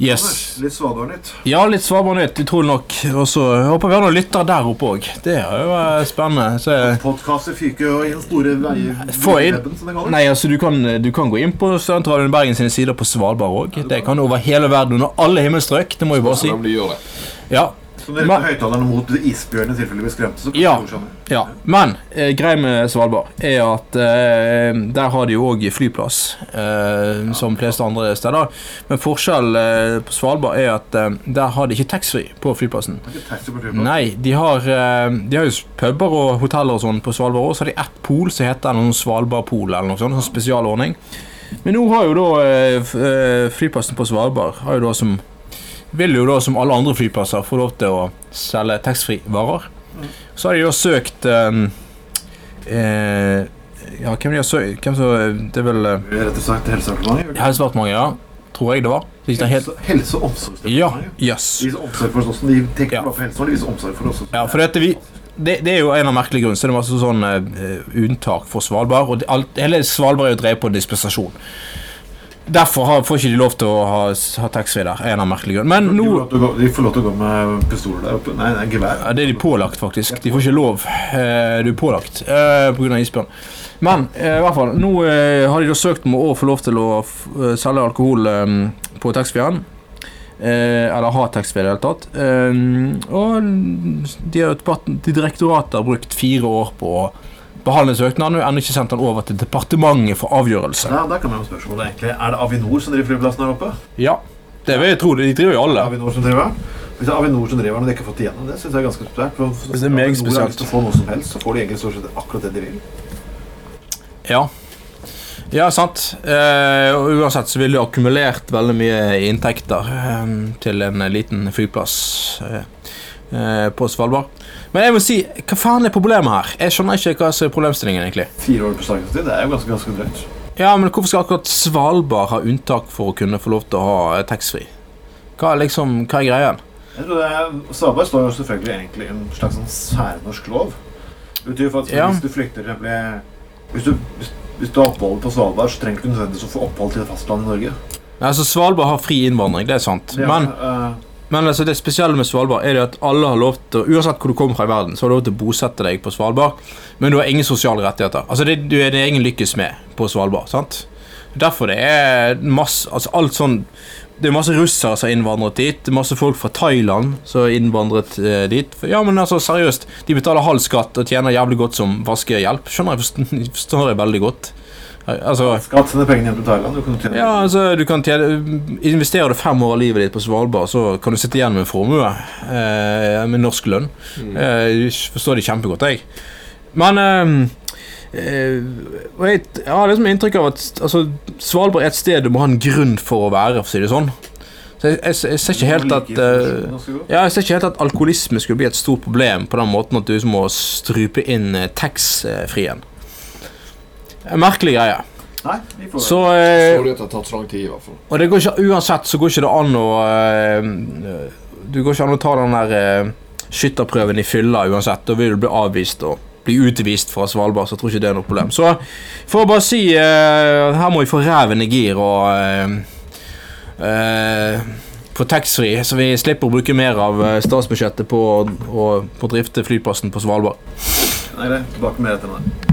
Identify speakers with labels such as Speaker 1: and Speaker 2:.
Speaker 1: Yes.
Speaker 2: Litt Svalbard-nytt.
Speaker 1: Ja, litt Svalbard-nytt, utrolig nok. Og så håper vi har noen lyttere der oppe òg. Det er jo spennende. Så,
Speaker 2: Podkaster fyker jo inn store veier.
Speaker 1: Nei, altså, du kan, du kan gå inn på Studentradioen Bergen sine sider på Svalbard òg. Det kan over hele verden, under alle himmelstrøk. Det må jeg bare si. Ja,
Speaker 2: Så dere retter høyttalerne mot isbjørn i tilfelle blir skremte, så
Speaker 1: Ja. ja. Men eh, greia med Svalbard er at eh, der har de jo òg flyplass, eh, som fleste andre steder. Men forskjellen eh, på Svalbard er at eh, der har de ikke taxfree på
Speaker 2: på flyplassen.
Speaker 1: Nei, de har, eh, de har jo puber og hoteller og sånn på Svalbard òg, Så har de ett pol som heter noen Svalbardpol eller noe sånt. Sånn spesialordning. Men nå har jo da flyplassen på Svalbard har jo da som vil jo da som alle andre flyplasser få lov til å selge taxfree-varer. Så har de da søkt eh, eh, Ja, hvem de har søkt Hvem så Det er vel eh,
Speaker 2: Rett og slett Helsedepartementet.
Speaker 1: Helsedepartementet, ja. Tror jeg det var. Det er helt
Speaker 2: Helse, og
Speaker 1: Ja,
Speaker 2: omsorgsdepartementet.
Speaker 1: yes.
Speaker 2: De viser omsorg for oss. De tenker
Speaker 1: Ja.
Speaker 2: bare på helse, de viser omsorg for oss.
Speaker 1: Ja, for dette vi det, det er jo en av merkelige grunner. Så det er masse sånn uh, unntak for Svalbard. Og det, alt, hele Svalbard er jo drevet på dispensasjon. Derfor har, får ikke de lov til å ha, ha taxfree der. En av merkelige grunner. Men
Speaker 2: de,
Speaker 1: nå
Speaker 2: gå, de får lov til å gå med pistoler der oppe. Nei, nei gevær.
Speaker 1: ja, Det er de pålagt, faktisk. De får ikke lov. Eh, du er pålagt eh, pga. isbjørn. Men eh, i hvert fall, nå eh, har de da søkt om å få lov til å eh, selge alkohol eh, på taxfree-en. Eh, eller ha taxfree i det hele tatt. Eh, og de har, de direktoratet har brukt fire år på å behandle søknaden og ennå ikke sendt den over til departementet for avgjørelse.
Speaker 2: Ja, der kan man jo spørsmålet egentlig Er det Avinor som driver flyplassen her oppe?
Speaker 1: Ja, det vil jeg tro. De driver jo alle.
Speaker 2: Avinor som driver Hvis det er Avinor som driver når de ikke har fått igjennom det, synes jeg er ganske spesielt. For hvis
Speaker 1: Det er meget
Speaker 2: Avinor har lyst til å få noe som helst, så får de egentlig stort sett akkurat det de vil.
Speaker 1: Ja. Ja, sant. Eh, og uansett så ville de akkumulert veldig mye inntekter eh, til en liten flyplass eh, på Svalbard. Men jeg må si, hva faen er problemet her? Jeg skjønner ikke hva som er problemstillingen, egentlig.
Speaker 2: Fire år på startingstid, det er jo ganske, ganske drøyt.
Speaker 1: Ja, men hvorfor skal akkurat Svalbard ha unntak for å kunne få lov til å ha eh, taxfree? Hva liksom, hva er greia?
Speaker 2: Jeg tror det er, Svalbard står jo selvfølgelig egentlig i en slags sånn særnorsk lov. Det betyr for at
Speaker 1: Ja.
Speaker 2: Hvis du flykter hvis du, hvis, du har opphold på Svalbard, så trenger du nødvendigvis å få opphold til fastlandet i Norge.
Speaker 1: Altså, Svalbard har fri innvandring, det er sant.
Speaker 2: Er-
Speaker 1: Men,
Speaker 2: eh,
Speaker 1: men altså, det spesielle med Svalbard er det at alle har lov til, uansett hvor du kommer fra i verden, så har du lov til å bosette deg på Svalbard, men du har ingen sosiale rettigheter. Altså, det, du er din egen lykkes med på Svalbard, sant? Derfor det er masse, altså alt sånn, det er masse russere som har innvandret dit, masse folk fra Thailand som har innvandret eh, dit. For, ja, men altså, seriøst, de betaler halv skatt og tjener jævlig godt som vaskehjelp. Skjønner jeg, forstår jeg veldig godt. Altså,
Speaker 2: Skatt sende pengene hjem til Thailand. Du kan tjene
Speaker 1: ja, altså, du kan tjene, Investerer du fem år av livet ditt på Svalbard, så kan du sitte igjen med en formue eh, med norsk lønn. Eh, jeg forstår det kjempegodt, jeg. Men eh, eh, og jeg, jeg har liksom inntrykk av at altså, Svalbard er et sted du må ha en grunn for å være, for å si det sånn. Så jeg, jeg, jeg ser ikke helt at uh, ja, jeg ser ikke helt at alkoholisme skulle bli et stort problem på den måten at du må strupe inn eh, tax-frien. En Merkelig greie.
Speaker 2: Nei, vi får
Speaker 1: Så eh,
Speaker 3: Så det har tatt så lang tid, i hvert fall.
Speaker 1: og det går ikke, uansett så går ikke det an å eh, Du går ikke an å ta den der eh, skytterprøven i fylla uansett. Da vil du bli avvist og bli utvist fra Svalbard, så jeg tror ikke det er noe problem. Så for å bare si eh, Her må vi få reven i gir og eh, eh, få taxfree, så vi slipper å bruke mer av eh, statsbudsjettet på å drifte flyplassen på Svalbard.
Speaker 2: Nei, det er tilbake med dette.